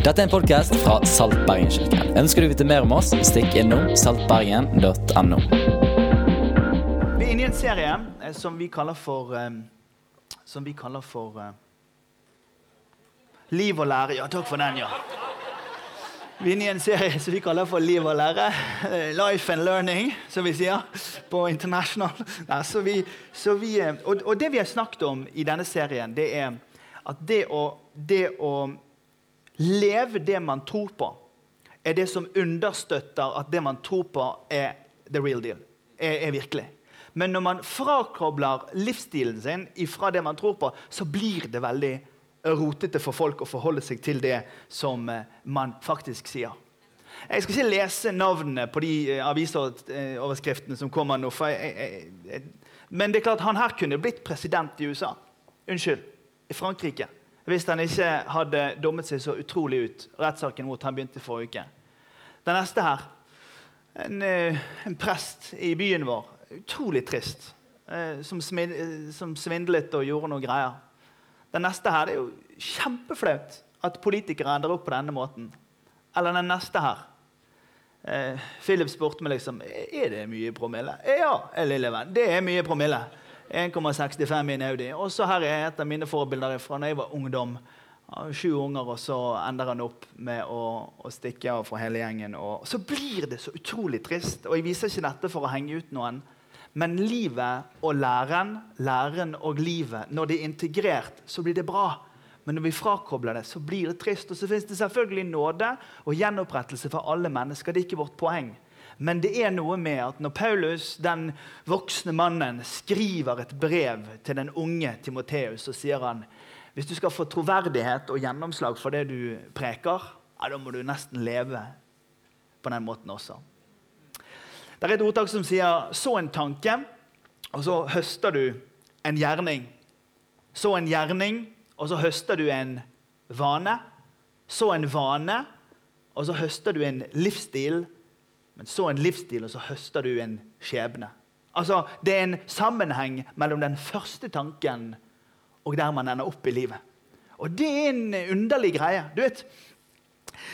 Dette er en podkast fra Salt Bergen-kirken. Ønsker du å vite mer om oss, stikk innom saltbergen.no. Vi er inne i en serie eh, som vi kaller for eh, Som vi kaller for eh, Liv og lære. Ja, takk for den, ja. Vi er inne i en serie som vi kaller for Liv og lære. Eh, Life and learning, som vi sier på international. Ja, så vi, så vi, og, og det vi har snakket om i denne serien, det er at det å, det å leve det man tror på, er det som understøtter at det man tror på, er the real deal. Er, er virkelig. Men når man frakobler livsstilen sin fra det man tror på, så blir det veldig rotete for folk å forholde seg til det som eh, man faktisk sier. Jeg skal ikke lese navnene på de eh, avisoverskriftene som kommer nå. Jeg, jeg, jeg, men det er klart han her kunne blitt president i USA. Unnskyld, i Frankrike. Hvis han ikke hadde dommet seg så utrolig ut. Rettssaken mot han begynte forrige uke. Den neste her. En, eh, en prest i byen vår. Utrolig trist. Som, som svindlet og gjorde noe greier. Den neste her, Det er jo kjempeflaut at politikere ender opp på denne måten. Eller den neste her. Eh, Philip spurte meg liksom er det mye promille. Ja, lille venn, det er mye promille. 1,65 i en Audi. Og så her er et av mine forbilder fra da jeg var ungdom. Sju unger, og så ender han opp med å, å stikke av fra hele gjengen. Og så blir det så utrolig trist. Og jeg viser ikke dette for å henge ut noen. Men livet og læren, læren og livet, når det er integrert, så blir det bra. Men når vi frakobler det, så blir det trist. Og så finnes det selvfølgelig nåde og gjenopprettelse for alle mennesker. Det er ikke vårt poeng. Men det er noe med at når Paulus, den voksne mannen, skriver et brev til den unge Timoteus, så sier han hvis du skal få troverdighet og gjennomslag for det du preker, ja, da må du nesten leve på den måten også. Det er et ordtak som sier 'så en tanke', og så høster du en gjerning. Så en gjerning, og så høster du en vane. Så en vane, og så høster du en livsstil. Men så en livsstil, og så høster du en skjebne. Altså, Det er en sammenheng mellom den første tanken og der man ender opp i livet. Og det er en underlig greie. Du vet,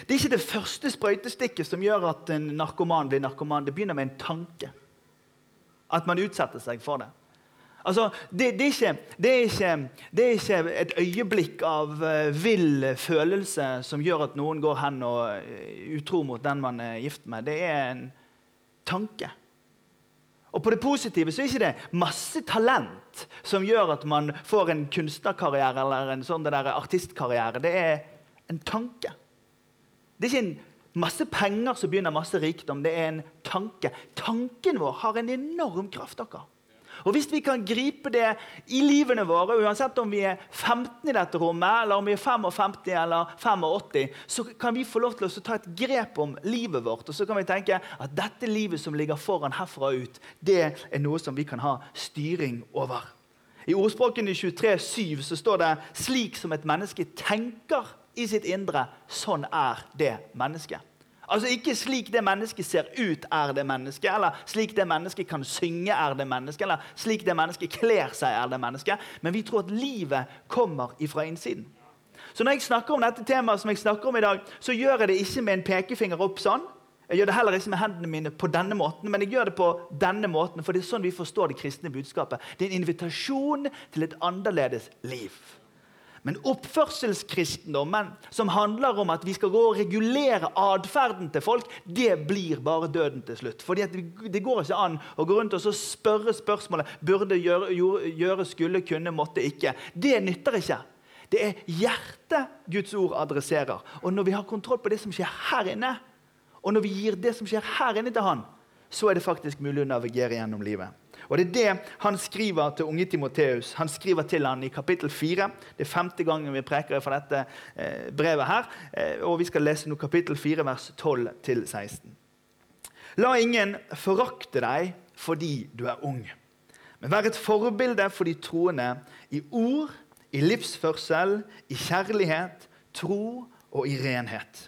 det er ikke det første sprøytestikket som gjør at en narkoman blir narkoman. Det begynner med en tanke. At man utsetter seg for det. Altså, det, det, er ikke, det, er ikke, det, er ikke, et øyeblikk av uh, vill følelse som gjør at noen går hen og uh, utro mot den man er gift med. Det er en tanke. Og på det positive så er ikke det masse talent som gjør at man får en kunstnerkarriere eller en sånn artistkarriere. Det er en tanke. Det er ikke en masse penger som begynner masse rikdom. Det er en tanke. Tanken vår har en enorm kraft. dere. Og Hvis vi kan gripe det i livene våre, uansett om vi er 15 i dette rommet, eller om vi er 55 eller 85, så kan vi få lov til å ta et grep om livet vårt. Og så kan vi tenke at dette livet som ligger foran herfra ut, det er noe som vi kan ha styring over. I ordspråkene 23, 7 så står det 'slik som et menneske tenker' i sitt indre. Sånn er det mennesket. Altså Ikke slik det mennesket ser ut, er det mennesket. Eller slik det mennesket kan synge, er det mennesket. Eller slik det mennesket kler seg, er det mennesket. Men vi tror at livet kommer ifra innsiden. Så når jeg snakker om dette temaet som jeg snakker om i dag, så gjør jeg det ikke med en pekefinger opp sånn. Jeg gjør det heller ikke med hendene mine på denne måten, men jeg gjør det på denne måten, for det er sånn vi forstår det kristne budskapet. Det er en invitasjon til et annerledes liv. Men oppførselskristendommen, som handler om at vi skal gå og regulere atferden til folk, det blir bare døden til slutt. Fordi Det går ikke an å gå rundt og spørre spørsmålet burde, gjøre, gjøre, skulle, kunne, måtte, ikke. Det nytter ikke. Det er hjertet Guds ord adresserer. Og når vi har kontroll på det som skjer her inne, og når vi gir det som skjer her inne, til Han, så er det faktisk mulig å navigere gjennom livet. Og Det er det han skriver til unge Timoteus. Han skriver til han i kapittel 4. Det er femte gangen vi preker fra dette eh, brevet. her, eh, og Vi skal lese nå kapittel 4, vers 12-16. La ingen forakte deg fordi du er ung, men vær et forbilde for de troende i ord, i livsførsel, i kjærlighet, tro og i renhet.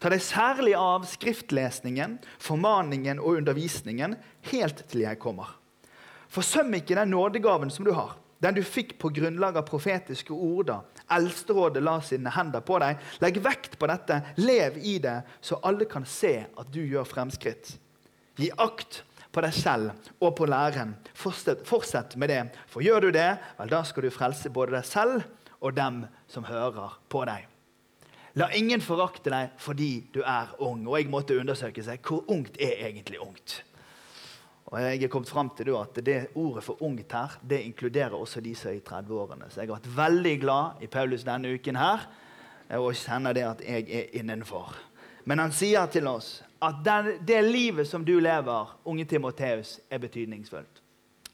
Ta deg særlig av skriftlesningen, formaningen og undervisningen helt til jeg kommer. Forsøm ikke den nådegaven som du har, den du fikk på grunnlag av profetiske ord da Eldsterådet la sine hender på deg. Legg vekt på dette, lev i det, så alle kan se at du gjør fremskritt. Gi akt på deg selv og på læren. Fortsett, fortsett med det, for gjør du det, vel, da skal du frelse både deg selv og dem som hører på deg. La ingen forakte deg fordi du er ung. Og jeg måtte undersøke seg hvor ungt er egentlig ungt. Og jeg er kommet frem til at det Ordet for ungt her det inkluderer også de som er i 30-årene. Så jeg har vært veldig glad i Paulus denne uken her, og kjenner det at jeg er innenfor. Men han sier til oss at den, det livet som du lever, unge Timoteus, er betydningsfullt.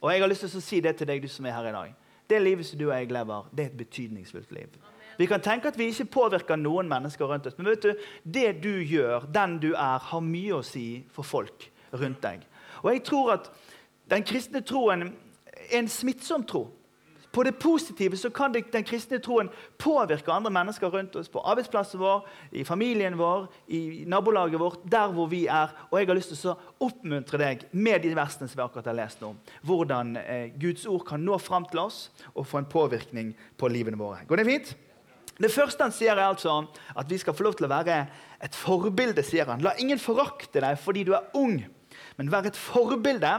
Og jeg har lyst til å si det til deg, du som er her i dag. Det livet som du og jeg lever, det er et betydningsfullt liv. Vi kan tenke at vi ikke påvirker noen mennesker rundt oss, men vet du, det du gjør, den du er, har mye å si for folk rundt deg. Og jeg tror at den kristne troen er en smittsom tro. På det positive så kan den kristne troen påvirke andre mennesker rundt oss. På arbeidsplassen vår, i familien vår, i nabolaget vårt, der hvor vi er. Og jeg har lyst til å oppmuntre deg med de versene som vi akkurat har lest nå. Hvordan eh, Guds ord kan nå fram til oss og få en påvirkning på livene våre. Går det fint? Det første han sier, er altså at vi skal få lov til å være et forbilde. sier han. La ingen forakte deg fordi du er ung men vær et forbilde.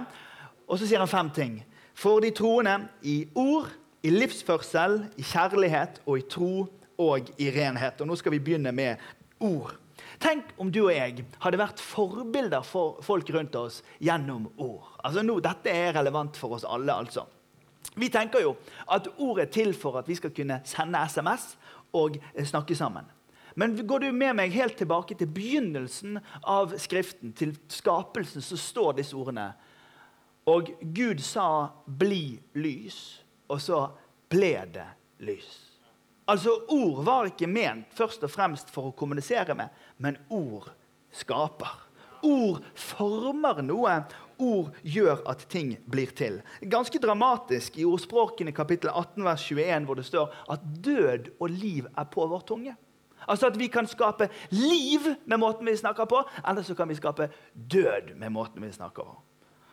Og så sier han fem ting. For de troende i ord, i livsførsel, i kjærlighet og i tro og i renhet. Og nå skal vi begynne med ord. Tenk om du og jeg hadde vært forbilder for folk rundt oss gjennom ord. Altså nå, Dette er relevant for oss alle. altså. Vi tenker jo at ord er til for at vi skal kunne sende SMS og snakke sammen. Men går du med meg helt tilbake til begynnelsen av Skriften, til skapelsen, så står disse ordene. Og Gud sa 'bli lys', og så ble det lys. Altså, Ord var ikke ment først og fremst for å kommunisere med, men ord skaper. Ord former noe. Ord gjør at ting blir til. Ganske dramatisk i ordspråkene kapittel 18 vers 21, hvor det står at død og liv er på vår tunge. Altså at vi kan skape liv med måten vi snakker på, eller så kan vi skape død med måten vi snakker på.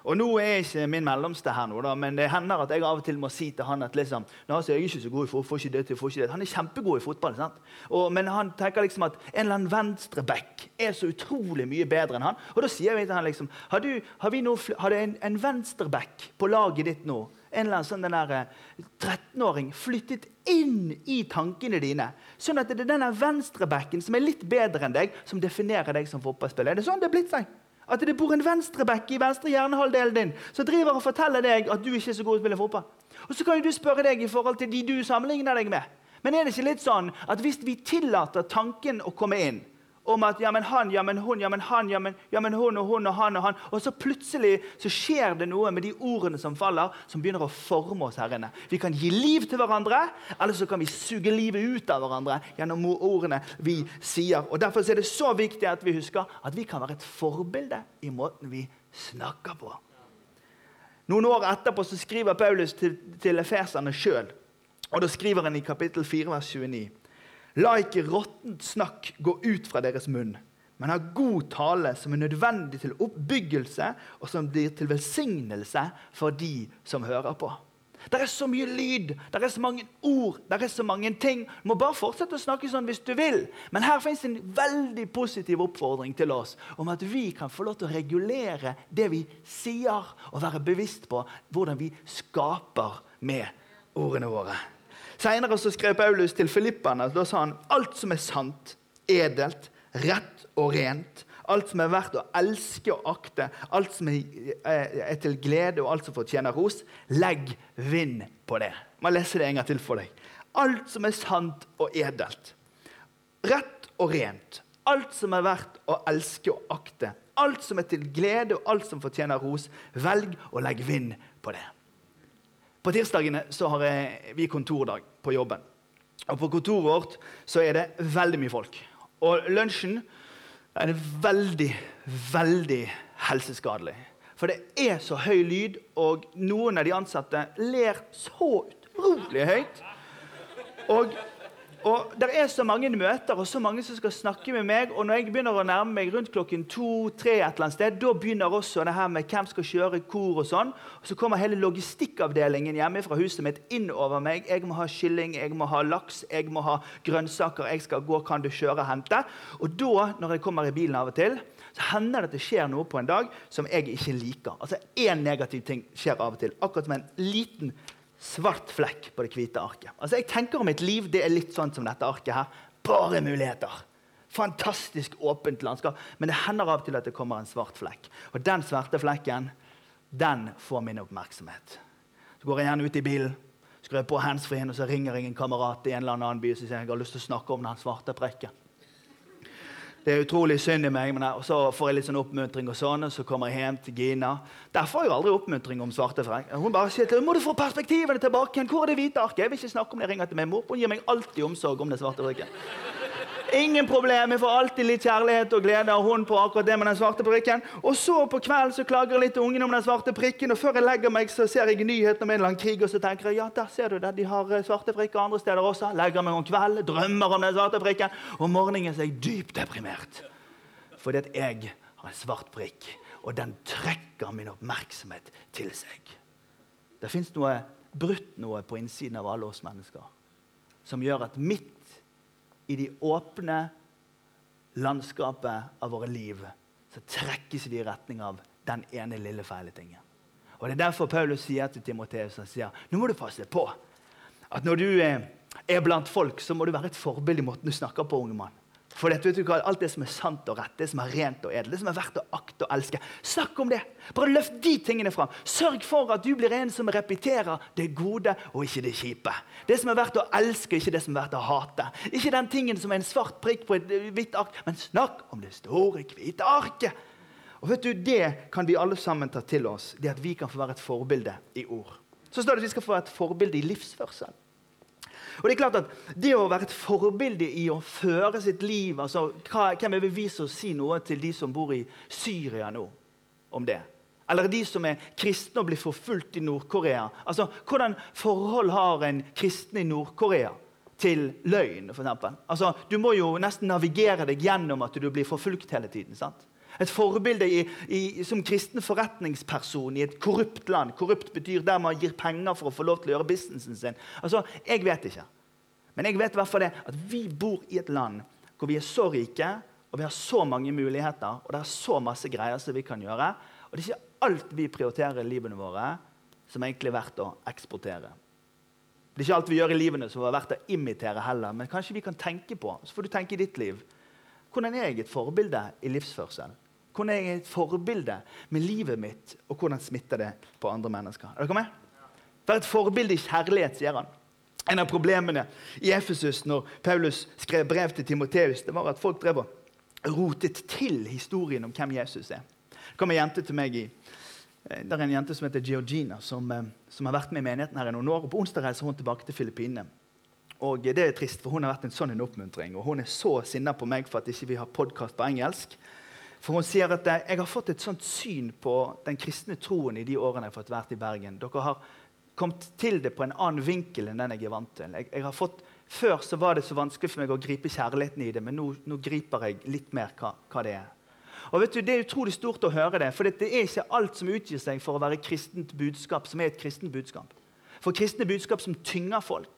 Og Nå er ikke min mellomste her, nå, da, men det hender at jeg av og til må si til han at liksom, jeg er ikke så god i fotball, får ikke det til, får ikke det. Han er kjempegod i fotball. sant? Og, men han tenker liksom at en eller annen venstreback er så utrolig mye bedre enn han. Og da sier vi til han liksom Har du, har vi noe, har du en, en venstreback på laget ditt nå? En eller annen sånn 13-åring eh, flyttet inn i tankene dine. Sånn at det er denne venstrebacken som er litt bedre enn deg, som definerer deg som fotballspiller. Er det sånn det er blitt seg? At det bor en venstreback i venstre hjernehalvdelen din som driver og forteller deg at du ikke er så god til å spille fotball. Og så kan du spørre deg i forhold til de du sammenligner deg med. Men er det ikke litt sånn at hvis vi tillater tanken å komme inn, om at ja, men han, ja, men hun, ja, men han, ja, men, ja, men hun og hun og han og han. Og så plutselig så skjer det noe med de ordene som faller, som begynner å forme oss her inne. Vi kan gi liv til hverandre, eller så kan vi suge livet ut av hverandre gjennom ordene vi sier. Og Derfor er det så viktig at vi husker at vi kan være et forbilde i måten vi snakker på. Noen år etterpå så skriver Paulus til, til efeserne sjøl. Og da skriver han i kapittel 4, vers 29. La ikke råttent snakk gå ut fra deres munn, men ha god tale som er nødvendig til oppbyggelse, og som blir til velsignelse for de som hører på. Det er så mye lyd, det er så mange ord, det er så mange ting. Du må bare fortsette å snakke sånn hvis du vil. Men her fins en veldig positiv oppfordring til oss om at vi kan få lov til å regulere det vi sier, og være bevisst på hvordan vi skaper med ordene våre. Senere så skrev Paulus til filipperne. Da sa han alt som er sant, edelt, rett og rent, alt som er verdt å elske og akte, alt som er, er til glede og alt som fortjener ros, legg vind på det. Man leser det en gang til for deg. Alt som er sant og edelt, rett og rent, alt som er verdt å elske og akte, alt som er til glede og alt som fortjener ros, velg å legge vind på det. På tirsdagene så har vi kontordag på jobben. Og På kontoret vårt så er det veldig mye folk. Og lunsjen er veldig, veldig helseskadelig. For det er så høy lyd, og noen av de ansatte ler så utrolig høyt. Og Og Det er så mange møter og så mange som skal snakke med meg. og Når jeg begynner å nærme meg rundt klokken to-tre, et eller annet sted, da begynner også det her med hvem skal kjøre kor og sånn. Og Så kommer hele logistikkavdelingen hjemme fra huset mitt inn over meg. Jeg må ha kylling, jeg må ha laks, jeg må ha grønnsaker. Jeg skal gå, kan du kjøre og hente? Og da, når jeg kommer i bilen av og til, så hender det at det skjer noe på en dag som jeg ikke liker. Altså Én negativ ting skjer av og til. Akkurat som en liten svart flekk på det hvite arket. Altså Jeg tenker om mitt liv det er litt sånn som dette arket her. Bare muligheter. Fantastisk åpent landskap. Men det hender av og til at det kommer en svart flekk. Og den svarte flekken, den får min oppmerksomhet. Så går jeg gjerne ut i bilen, skrur på handsfree, og så ringer jeg en kamerat i en eller annen by og sier jeg har lyst til å snakke om den svarte prekken. Det er utrolig synd i meg, men så får jeg litt sånn oppmuntring. og sånn, og Så kommer jeg hjem til Gina. Der får jeg aldri oppmuntring om svartefrekk. Hun bare sier til må du få perspektivene tilbake igjen. Hvor er det hvite arket? Jeg vil ikke snakke om det. Jeg ringer til min mor. Hun gir meg alltid omsorg om det svarte brikken. Ingen problem. Jeg får alltid litt kjærlighet og glede av hun på akkurat det med den svarte prikken. Og så på kvelden så klager litt ungene om den svarte prikken, og før jeg legger meg, så ser jeg nyheten om en eller annen krig, og så tenker jeg ja, der ser du det. De har eh, svarte prikker andre steder også. Legger meg om kvelden, drømmer om den svarte prikken, og om morgenen så er jeg dypt deprimert. Fordi at jeg har en svart prikk, og den trekker min oppmerksomhet til seg. Det fins noe brutt noe på innsiden av alle oss mennesker som gjør at midt i de åpne landskapet av våre liv, så trekkes vi i retning av den ene lille feile tingen. Og Det er derfor Paulus sier til Timoteus han sier, nå må du passe på at når du er blant folk, så må du være et forbilde i måten du snakker på, unge mann. For vet du Alt det som er sant og rett, det som er rent og edelt, det som er verdt å akte og elske. Snakk om det! Bare løft de tingene fram. Sørg for at du blir en som repeterer det gode og ikke det kjipe. Det som er verdt å elske, ikke det som er verdt å hate. Ikke den tingen som er en svart prikk på et hvitt ark, men snakk om det store, hvite arket. Og vet du, Det kan vi alle sammen ta til oss, det at vi kan få være et forbilde i ord. Så står det at vi skal få være et forbilde i livsførsel. Og Det er klart at det å være et forbilde i å føre sitt liv altså, Hvem er bevis å si noe til de som bor i Syria nå om det? Eller de som er kristne og blir forfulgt i Nord-Korea. Altså, Hvordan forhold har en kristen i Nord-Korea til løgn? Eksempel? altså, du må jo nesten navigere deg gjennom at du blir forfulgt hele tiden. sant? Et forbilde i, i, som kristen forretningsperson i et korrupt land. Korrupt betyr der man gir penger for å få lov til å gjøre businessen sin. Altså, Jeg vet ikke. Men jeg vet i hvert fall det at vi bor i et land hvor vi er så rike, og vi har så mange muligheter, og det er så masse greier som vi kan gjøre. Og det er ikke alt vi prioriterer i livene våre, som er egentlig verdt å eksportere. Det er ikke alt vi gjør i livene som er verdt å imitere heller, men kanskje vi kan tenke på. Så får du tenke i ditt liv. Hvordan er jeg et forbilde i livsførsel? Hvordan er jeg et forbilde med livet mitt, og hvordan smitter det på andre mennesker? Er dere med? Vær et forbilde i kjærlighet, sier han. En av problemene i Efesus når Paulus skrev brev til Timoteus, det var at folk drev og rotet til historien om hvem Jesus er. Det kom en jente til meg i eh, det er en jente som heter Georgina, som, eh, som har vært med i menigheten her i noen år. og På onsdag reiser hun tilbake til Filippinene. Og Det er trist, for hun har vært en sånn en oppmuntring. og Hun er så sinna på meg for at ikke vi ikke har podkast på engelsk. For hun sier at jeg har fått et sånt syn på den kristne troen i de årene jeg har fått vært i Bergen. Dere har kommet til det på en annen vinkel enn den jeg er vant til. Jeg, jeg har fått, før så var det så vanskelig for meg å gripe kjærligheten i det, men nå, nå griper jeg litt mer hva, hva, det er. Og vet du, Det er utrolig stort å høre det, for det er ikke alt som utgir seg for å være kristent budskap, som er et kristent budskap. For kristne budskap som tynger folk,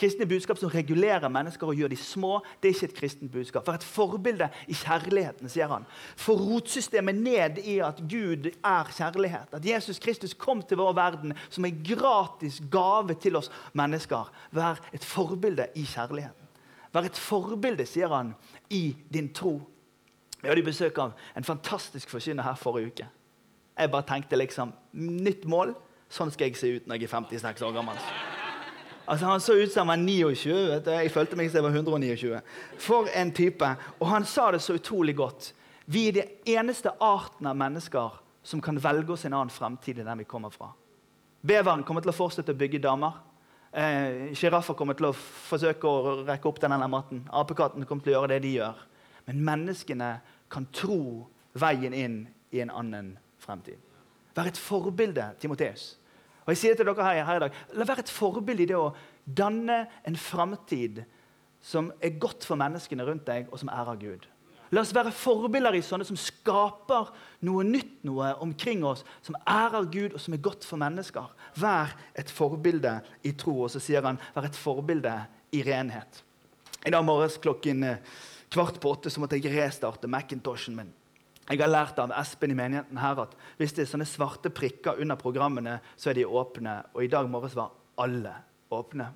Kristne budskap som regulerer mennesker og gjør de små, det er ikke et kristent budskap. Vær et forbilde i kjærligheten, sier han. Få rotsystemet ned i at Gud er kjærlighet. At Jesus Kristus kom til vår verden som en gratis gave til oss mennesker. Vær et forbilde i kjærligheten. Vær et forbilde, sier han, i din tro. Vi hadde besøk av en fantastisk forkynner her forrige uke. Jeg bare tenkte liksom Nytt mål. Sånn skal jeg se ut når jeg er 56 år gammel. Altså, Han så ut som han var 29. vet du. Jeg følte meg som jeg var 129. For en type. Og han sa det så utrolig godt. Vi er det eneste arten av mennesker som kan velge oss en annen fremtid enn den vi kommer fra. Beveren kommer til å fortsette å bygge damer. Eh, kommer til å forsøke å rekke opp denne matten. Apekatten kommer til å gjøre det de gjør. Men menneskene kan tro veien inn i en annen fremtid. Vær et forbilde, Timoteus. Og jeg sier til dere her, her i dag, La være et forbilde i det å danne en framtid som er godt for menneskene rundt deg, og som ærer Gud. La oss være forbilder i sånne som skaper noe nytt noe omkring oss, som ærer Gud, og som er godt for mennesker. Vær et forbilde i tro. Og så sier han, vær et forbilde i renhet. I dag morges klokken eh, kvart på åtte så måtte jeg restarte Macintoshen min. Jeg har lært av Espen i menigheten her at hvis det er sånne svarte prikker under programmene, så er de åpne. Og i dag morges var alle åpne.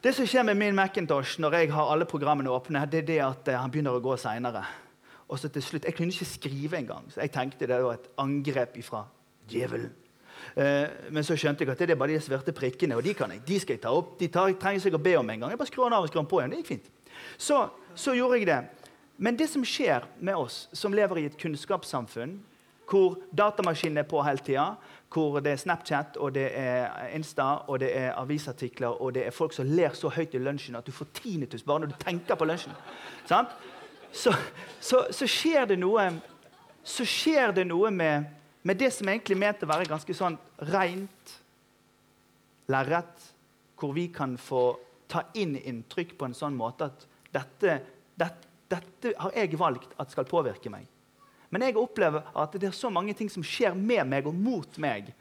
Det som skjer med min Macintosh når jeg har alle programmene åpne, det er det at eh, han begynner å gå seinere. Og så til slutt, Jeg kunne ikke skrive engang, så jeg tenkte det var et angrep fra djevelen. Eh, men så skjønte jeg at det er bare de svarte prikkene, og de kan jeg, de skal jeg ta opp. De tar, trenger seg å be om engang. Jeg bare skrur den av og skrur den på igjen. Det gikk fint. Så, så gjorde jeg det. Men det som skjer med oss som lever i et kunnskapssamfunn, hvor datamaskinen er på hele tida, hvor det er Snapchat, og det er Insta, og det er avisartikler, og det er folk som ler så høyt i lunsjen at du får tinnitus bare når du tenker på lunsjen. Så, så, så, skjer det noe, skjer det noe med, med det som egentlig er ment å være ganske sånn rent lerret, hvor vi kan få ta inn inntrykk på en sånn måte at dette, dette, dette har jeg valgt at skal påvirke meg. Men jeg opplever at det er så mange ting som skjer med meg og mot meg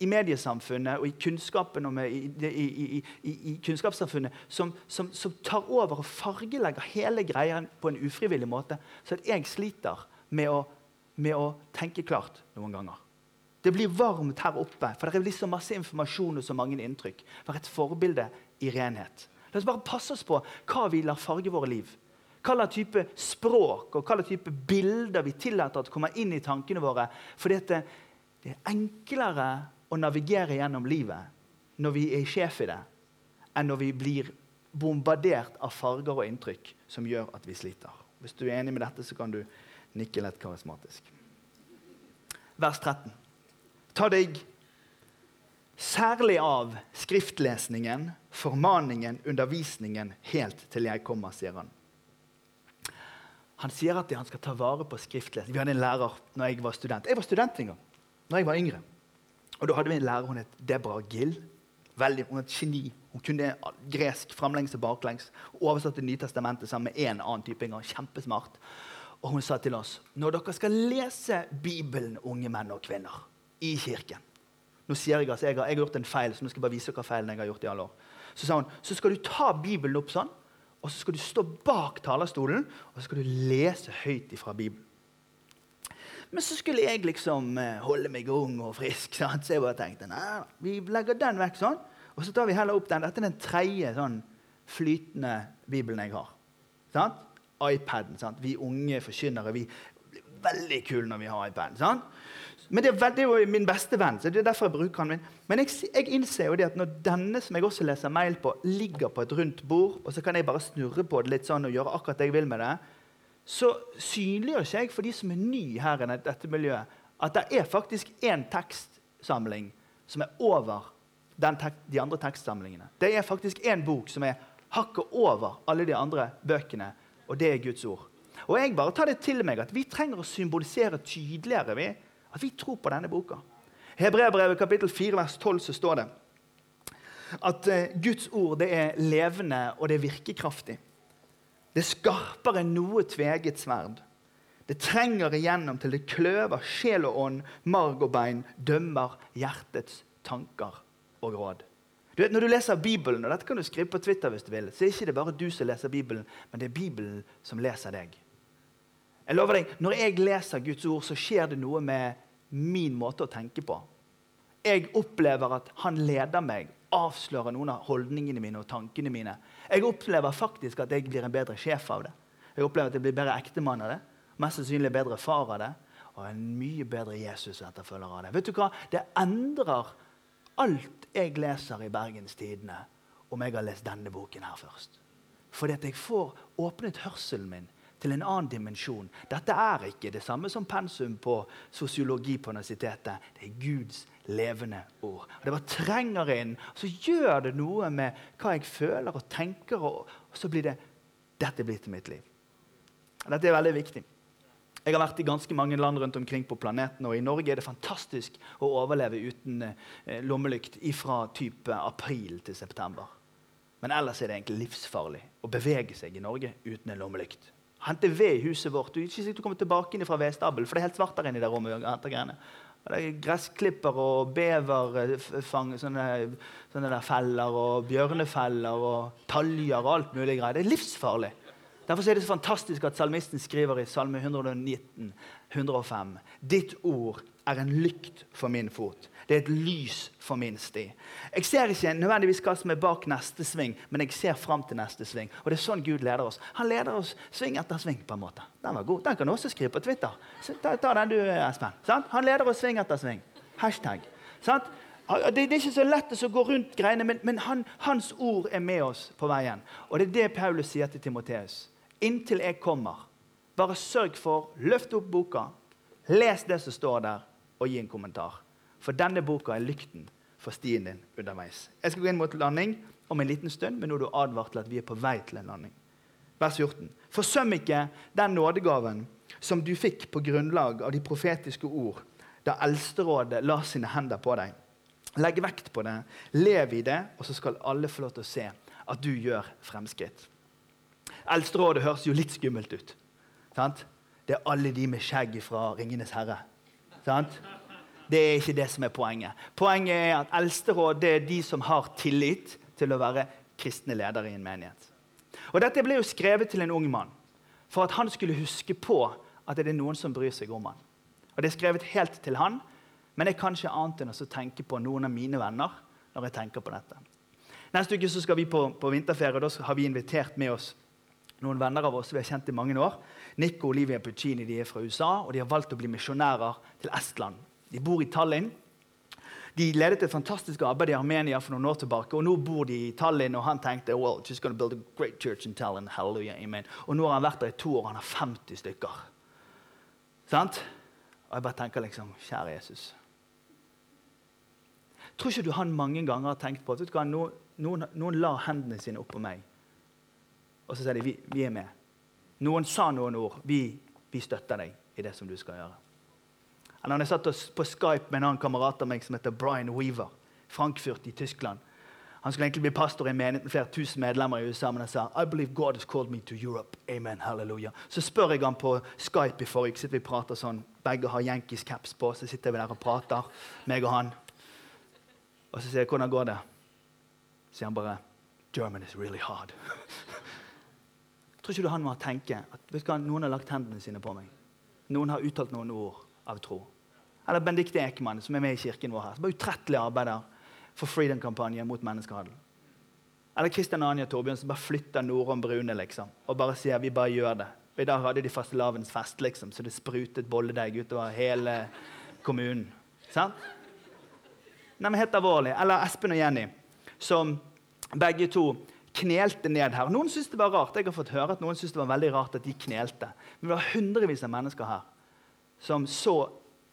i mediesamfunnet og i kunnskapen og i, i, i, i, kunnskapssamfunnet som, som, som, tar over og fargelegger hele greia på en ufrivillig måte, så at jeg sliter med å, med å tenke klart noen ganger. Det blir varmt her oppe, for det er så masse informasjon og så mange inntrykk. Vær et forbilde i renhet. La oss bare passe oss på hva vi lar farge våre liv hva type språk og hva type bilder vi tillater at kommer inn i tankene våre. Fordi det, det er enklere å navigere gjennom livet når vi er sjef i det, enn når vi blir bombardert av farger og inntrykk som gjør at vi sliter. Hvis du er enig med dette, så kan du nikke lett karismatisk. Vers 13. Ta deg særlig av skriftlesningen, formaningen, undervisningen, helt til jeg kommer, sier han. Han sier at han skal ta vare på skriftlesing. Vi hadde en lærer når jeg var student. Jeg var student en gang når jeg var yngre. Og Da hadde vi en lærer hun het Debra Gill. Veldig, hun var et geni. Hun kunne gresk framlengs og baklengs. Oversatte Nytestamentet sammen med en annen type en gang. Kjempesmart. Og hun sa til oss når dere skal lese Bibelen, unge menn og kvinner, i kirken Nå sier jeg at jeg har, jeg har gjort en feil, så nå skal jeg bare vise hva feilen jeg har gjort i alle år. Så sa hun så skal du ta Bibelen opp sånn og så skal du stå bak talerstolen og så skal du lese høyt fra Bibelen. Men så skulle jeg liksom eh, holde meg ung og frisk, sant? så jeg bare tenkte nei, vi legger den vekk sånn. Og så tar vi heller opp den. Dette er den tredje sånn flytende Bibelen jeg har. Sant? iPaden. Sant? Vi unge forkynnere vi blir veldig kule når vi har iPaden. Sant? Men det er, det er, jo min beste venn, så det er derfor jeg bruker han min. Men jeg, jeg, innser jo det at når denne som jeg også leser mail på, ligger på et rundt bord, og så kan jeg bare snurre på det litt sånn og gjøre akkurat det jeg vil med det, så synliggjør ikke jeg for de som er ny her i dette miljøet, at det er faktisk én tekstsamling som er over de andre tekstsamlingene. Det er faktisk én bok som er hakket over alle de andre bøkene, og det er Guds ord. Og jeg bare tar det til meg at Vi trenger å symbolisere tydeligere vi, at vi tror på denne boka. Hebreabrevet kapittel 4 vers 12 så står det at uh, Guds ord det er levende og det er virkekraftig. Det er skarpere enn noe tveget sverd. Det trenger igjennom til det kløver sjel og ånd, marg og bein, dømmer hjertets tanker og råd. Du vet, Når du leser Bibelen, og dette kan du skrive på Twitter hvis du vil, så er det ikke bare du som leser Bibelen, men det er Bibelen som leser deg. Jeg lover deg, Når jeg leser Guds ord, så skjer det noe med min måte å tenke på. Jeg opplever at han leder meg, avslører noen av holdningene mine og tankene mine. Jeg opplever faktisk at jeg blir en bedre sjef av det. Jeg opplever at jeg blir bedre ektemann av det. Mest sannsynlig bedre far av det. Og en mye bedre Jesus-etterfølger av det. Vet du hva? Det endrer alt jeg leser i Bergens Tidende, om jeg har lest denne boken her først. Fordi at jeg får åpnet hørselen min til en annen dimensjon. Dette er ikke det samme som pensum på sosiologi på universitetet. Det er Guds levende ord. Og det bare trenger inn, og så gjør det noe med hva jeg føler og tenker, og, så blir det dette blir til mitt liv. Dette er veldig viktig. Jeg har vært i ganske mange land rundt omkring på planeten, og i Norge er det fantastisk å overleve uten eh, lommelykt fra type april til september. Men ellers er det egentlig livsfarlig å bevege seg i Norge uten en lommelykt. Hente ved i huset vårt. Du, er ikke sikkert du kommer tilbake inn fra vedstabelen, for det er helt svart der inne i det rommet. og det er gressklipper og beverfang, sånne, sånne der feller og bjørnefeller og taljer og alt mulig greier. Det er livsfarlig. Derfor er det så fantastisk at salmisten skriver i Salme 119, 105 Ditt ord er en lykt for min fot. Det er et lys for min sti. Jeg ser ikke nødvendigvis hva som er bak neste sving, men jeg ser fram til neste sving. Og det er sånn Gud leder oss. Han leder oss sving etter sving. på en måte. Den var god. Den kan du også skrive på Twitter. Ta, ta den du, Espen. Sant? Han leder oss sving etter sving. Hashtag. Sant? Det, er ikke så lett å gå rundt greiene, men, men han, hans ord er med oss på veien. Og det er det Paulus sier til Timoteus. Inntil jeg kommer, bare sørg for løft opp boka, les det som står der, og gi en kommentar. For denne boka er lykten for stien din underveis. Jeg skal gå inn mot landing om en liten stund, men nå er du advart til at vi er på vei til en landing. Vers 14. Forsøm ikke den nådegaven som du fikk på grunnlag av de profetiske ord da Eldsterådet la sine hender på deg. Legg vekt på det, lev i det, og så skal alle få lov til å se at du gjør fremskritt. Eldsterådet høres jo litt skummelt ut. Sant? Det er alle de med skjegg fra 'Ringenes herre'. Sant? Det er ikke det som er poenget. Poenget er at eldsteråd er de som har tillit til å være kristne ledere i en menighet. Og Dette ble jo skrevet til en ung mann for at han skulle huske på at det er noen som bryr seg om han. Og Det er skrevet helt til han, men det er kanskje annet enn å tenke på noen av mine venner når jeg tenker på dette. Neste uke så skal vi på, på vinterferie, og da har vi invitert med oss noen venner av oss vi har kjent i mange år. Nico og Olivia Puccini de er fra USA, og de har valgt å bli misjonærer til Estland. De bor i Tallinn. De ledet et fantastisk arbeid i Armenia for noen år tilbake, og nå bor de i Tallinn. Og han tenkte well, just gonna build a great church in Tallinn. Hallelujah, amen. Og nå har han vært der i to år, og han har 50 stykker. Sant? Og jeg bare tenker liksom Kjære Jesus. Tror ikke du han mange ganger har tenkt på at noen, noen, noen la hendene sine oppå meg, og så sier de vi, vi er med. Noen sa noen ord. Vi, vi støtter deg i det som du skal gjøre. Eller jeg satt på Skype med en annen kamerat av meg som heter Brian Weaver. Frankfurt i Tyskland. Han skulle egentlig bli pastor i en flere tusen medlemmer i USA. Men han sa I believe God has called me to Europe. Amen, halleluja. Så spør jeg han på Skype i forrige sitter vi prater sånn, Begge har Yankees caps på. Så sitter vi der og prater, meg og han. Og så sier jeg hvordan går det? Så sier han bare German is really hard. Tror ikke du han må tenke at hva, noen har lagt hendene sine på meg? Noen har uttalt noen ord av tro. Eller Benedicte Ekemann, som er med i kirken vår her. som bare utrettelig arbeider for Freedom-kampanjen mot menneskehandel. Eller Kristian Anja Torbjørn som bare flytter Norom Brune liksom, og bare sier vi bare gjør det. Og I dag hadde de fastelavns fest, liksom, så det sprutet bolledeig utover hele kommunen. Sant? Nei, men Helt alvorlig. Eller Espen og Jenny, som begge to knelte ned her. Noen syntes det var rart. Jeg har fått høre at noen syntes det var veldig rart at de knelte. Men det var hundrevis av mennesker her som så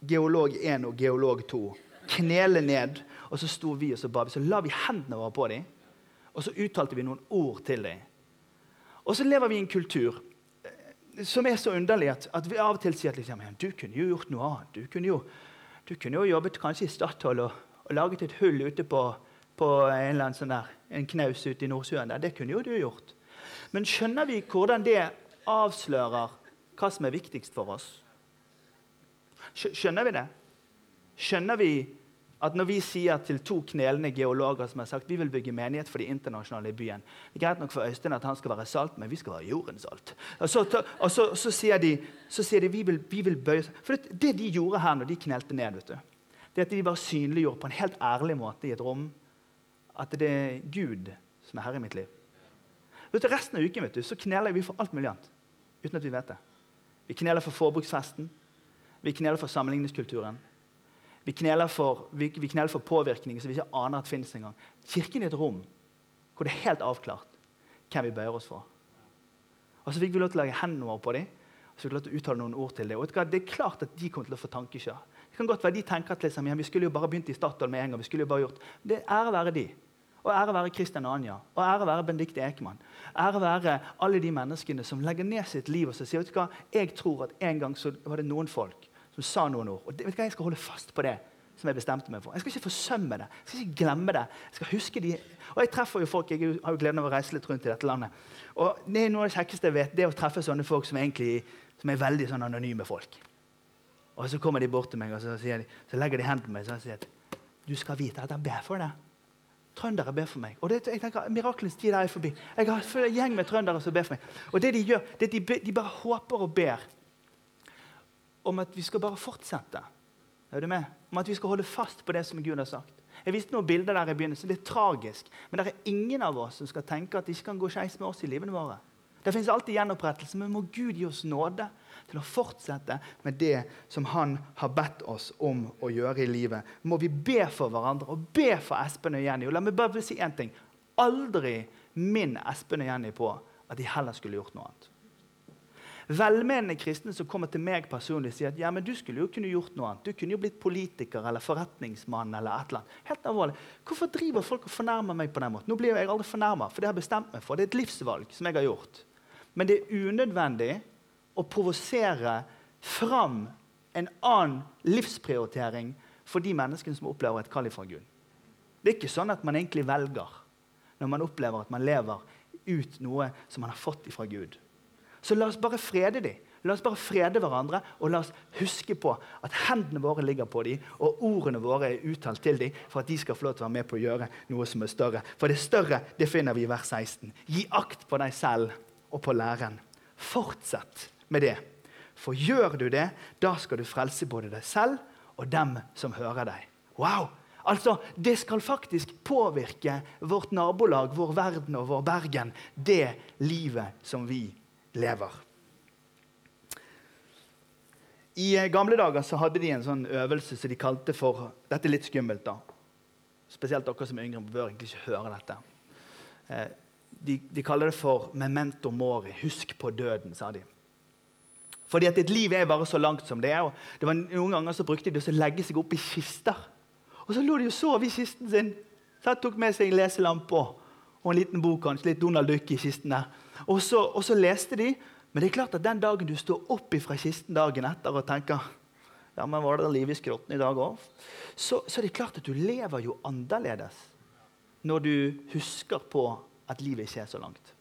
geolog 1 og geolog 2 knele ned. Og så sto vi og så ba. Så la vi hendene våre på dem, og så uttalte vi noen ord til dem. Og så lever vi i en kultur eh, som er så underlig at, at vi av og til sier at liksom, du kunne jo gjort noe annet. Du kunne jo, du kunne jo jobbet kanskje i Statoil og, og laget et hull ute på, på en eller annen sånn der, en knaus ute i Nordsjøen. der. Det kunne jo du gjort. Men skjønner vi hvordan det avslører hva som er viktigst for oss? Skjønner vi det? Skjønner vi at når vi sier til to knelende geologer som har sagt vi vil bygge menighet for de internasjonale i byen Det er greit nok for Øystein at han skal være salt, men vi skal være jordens salt. Og så, og så, så sier de, så sier de vi, vil, vi vil bøye For det, det, de gjorde her når de knelte ned, vet du, det at de bare synliggjorde på en helt ærlig måte i et rom at det er Gud som er herre i mitt liv. Vet du, resten av uken vet du, så kneler vi for alt mulig annet uten at vi vet det. Vi kneler for forbruksfesten. Vi kneler for sammenligningskulturen. Vi kneler for, vi, vi kneler for påvirkning som vi ikke aner at finnes engang. Kirken er et rom hvor det er helt avklart hvem vi bøyer oss for. Og Så fikk vi lov til å legge hendene på dem og så fikk vi lov til å uttale noen ord til dem. Og Det er klart at de kommer til å få tankekjør. Det kan godt være De tenker at liksom, ja, vi skulle jo bare begynt i Statoil med en gang. vi skulle jo bare gjort. Det er ære være de. Og ære være Kristian Anja. Og ære være Benedicte Ekemann. Ære være alle de menneskene som legger ned sitt liv og så sier vet du hva, jeg tror at en gang så var det noen folk som sa noen ord. Og det, vet du hva, Jeg skal holde fast på det som jeg bestemte meg for. Jeg skal ikke forsømme det. Jeg skal ikke glemme det. Jeg skal huske de. Og jeg treffer jo folk, jeg har jo gleden av å reise litt rundt i dette landet. Og det er Noe av det kjekkeste jeg vet, det er å treffe sånne folk som, egentlig, som er veldig sånn anonyme folk. Og så kommer de bort til meg og så, de, så legger de hendene på meg og sier at du skal vite at jeg ber for deg. Trøndere ber for meg. Og det, jeg tenker, Mirakelens tid er forbi. Jeg har en gjeng med trøndere som ber for meg. Og det de gjør, det de, de bare håper og ber om at vi skal bare fortsette. Er du med? Om at vi skal holde fast på det som Gud har sagt. Jeg viste noen bilder der i begynnelsen. Det er tragisk. Men det er ingen av oss som skal tenke at det ikke kan gå skeis med oss i livene våre. Det fins alltid gjenopprettelse, men må Gud gi oss nåde til å fortsette med det som Han har bedt oss om å gjøre i livet. Må vi be for hverandre og be for Espen og Jenny. Og la meg bare si én ting. Aldri minn Espen og Jenny på at de heller skulle gjort noe annet. Velmenende kristne som kommer til meg personlig sier at ja, men du skulle jo kunne gjort noe annet. Du kunne jo blitt politiker eller forretningsmann. eller et eller annet. Helt alvorlig. Hvorfor driver folk og fornærmer meg på den måten? Nå blir jeg aldri fornærma, for det har jeg bestemt meg for. Det er et livsvalg som jeg har gjort. Men det er unødvendig å provosere fram en annen livsprioritering for de menneskene som opplever et kall fra Gud. Det er ikke sånn at man egentlig velger når man opplever at man lever ut noe som man har fått fra Gud. Så la oss bare frede dem. La oss bare frede hverandre, og la oss huske på at hendene våre ligger på dem, og ordene våre er uttalt til dem for at de skal få lov til å være med på å gjøre noe som er større. For det større det finner vi i vers 16. Gi akt på deg selv og på læreren. Fortsett med det. For gjør du det, da skal du frelse både deg selv og dem som hører deg. Wow! Altså, Det skal faktisk påvirke vårt nabolag, vår verden og vår Bergen, det livet som vi lever. I eh, gamle dager så hadde de en sånn øvelse som de kalte for Dette er litt skummelt, da. Spesielt dere som er yngre, bør egentlig ikke høre dette. Eh, de, de kaller det for 'memento mori'. Husk på døden, sa de. Fordi at et liv er bare så langt som det er. og det var Noen ganger så brukte de å legge seg opp i kister. Og så lå de og sov i kisten sin. Så tok med seg leselampe og en liten bok, kanskje litt Donald Duck i kisten der. Og så, og så, leste de. Men det er klart at den dagen du står opp fra kisten dagen etter og tenker ja, men var det liv i skrotten i dag òg? Så, så, er det klart at du lever jo annerledes når du husker på at livet ikke er så langt.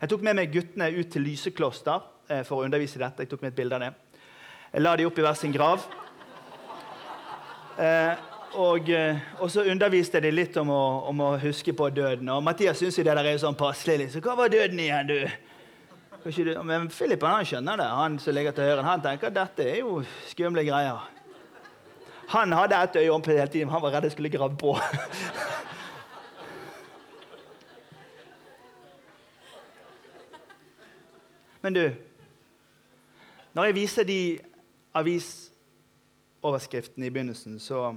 Jeg tok med meg guttene ut til Lysekloster eh, for å undervise dette. Jeg tok med et bilde av det. Jeg la de opp i hver sin grav. Eh, og, eh, og, så underviste de litt om å, om å, huske på døden. Og Mathias syns det der er sånn passelig. Så hva var døden igjen, du? Men Philip han skjønner det. Han som ligger til høyre, han tenker at dette er jo skumle greier. Han hadde et øye åpent hele tiden. Han var redd jeg skulle grave på. Men du, når jeg viser de avisoverskriftene i begynnelsen, så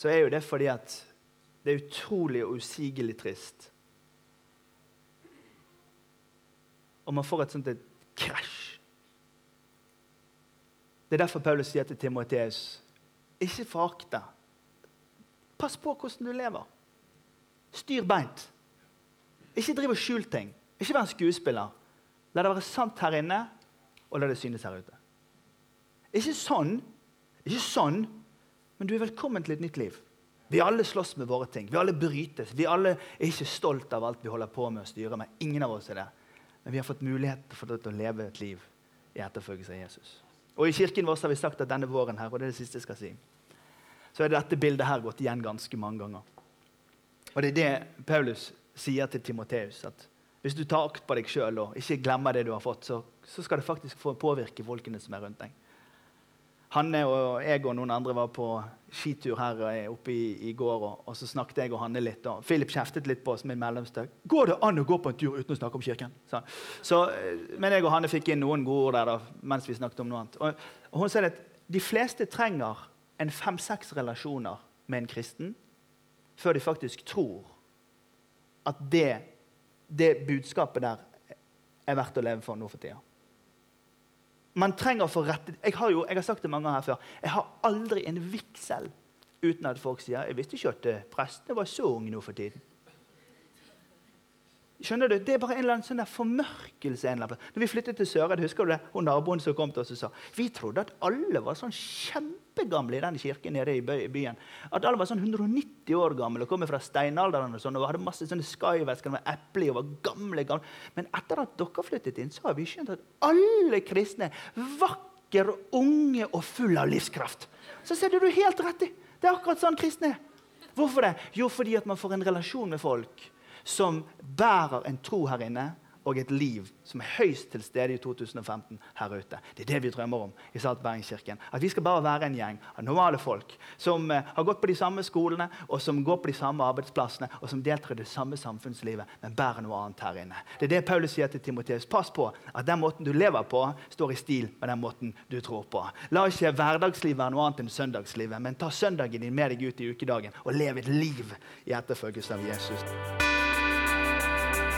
så er jo det fordi at det er utrolig og usigelig trist. Og man får et sånt et krasj. Det er derfor Paulus sier til Timoteus ikke forakt det. Pass på hvordan du lever. Styr beint. Ikke driv og skjul ting. Ikke vær en skuespiller. La det være sant her inne, og la det synes her ute. Ikke sånn, ikke sånn, men du er velkommen til et nytt liv. Vi alle slåss med våre ting. Vi alle brytes. Vi alle er ikke stolt av alt vi holder på med å styre med. Ingen av oss er det. Men vi har fått mulighet til å leve et liv i etterfølgelse av Jesus. Og I kirken vår har vi sagt at denne våren her, og det er det siste jeg skal si, så er dette bildet her gått igjen ganske mange ganger. Og det er det Paulus sier til Timoteus. at Hvis du tar akt på deg sjøl og ikke glemmer det du har fått, så, så skal det faktisk få påvirke folkene som er rundt deg. Hanne og jeg og noen andre var på skitur her eh, oppe i, i går. Og, og, så snakket jeg og Hanne litt. og Philip kjeftet litt på oss med mellomstøk. Går det an å gå på en tur uten å snakke om kirken? Så, så, eh, men jeg og Hanne fikk inn noen gode ord der da, mens vi snakket om noe annet. Og, og hun sier at de fleste trenger en fem-seks relasjoner med en kristen før de faktisk tror at det, det budskapet der er verdt å leve for nå for tida man trenger å få rettet jeg har, jo, jeg har sagt det mange ganger her før. Jeg har aldri en vigsel uten at folk sier jeg visste ikke at eh, prestene var så unge nå for tiden. Skjønner du? Det er bare en eller annen sånn der formørkelse. en eller annen plass. Når vi flyttet til Søred, husker du det? Hun naboen som kom til oss og sa vi trodde at alle var sånn kjempegamle i den kirken nede i byen. At alle var sånn 190 år gamle og kom fra steinalderen og sånn, og hadde masse sånne skyvesker med eple og var gamle, gamle. Men etter at dere flyttet inn, så har vi skjønt at alle kristne vakre, unge og fulle av livskraft. Så ser du helt rett i. Det er akkurat sånn kristne er. Hvorfor det? Jo, fordi at man får en relasjon med folk som bærer en tro her inne og et liv som er høyst til stede i 2015 her ute. Det er det vi drømmer om i Saltbergkirken. At vi skal bare være en gjeng av normale folk som uh, har gått på de samme skolene og som går på de samme arbeidsplassene og som deltar i det samme samfunnslivet, men bærer noe annet her inne. Det er det Paulus sier til Timoteus. Pass på at den måten du lever på, står i stil med den måten du tror på. La ikke hverdagslivet være noe annet enn søndagslivet, men ta søndagen din med deg ut i ukedagen og lev et liv i etterfølgelse av Jesus.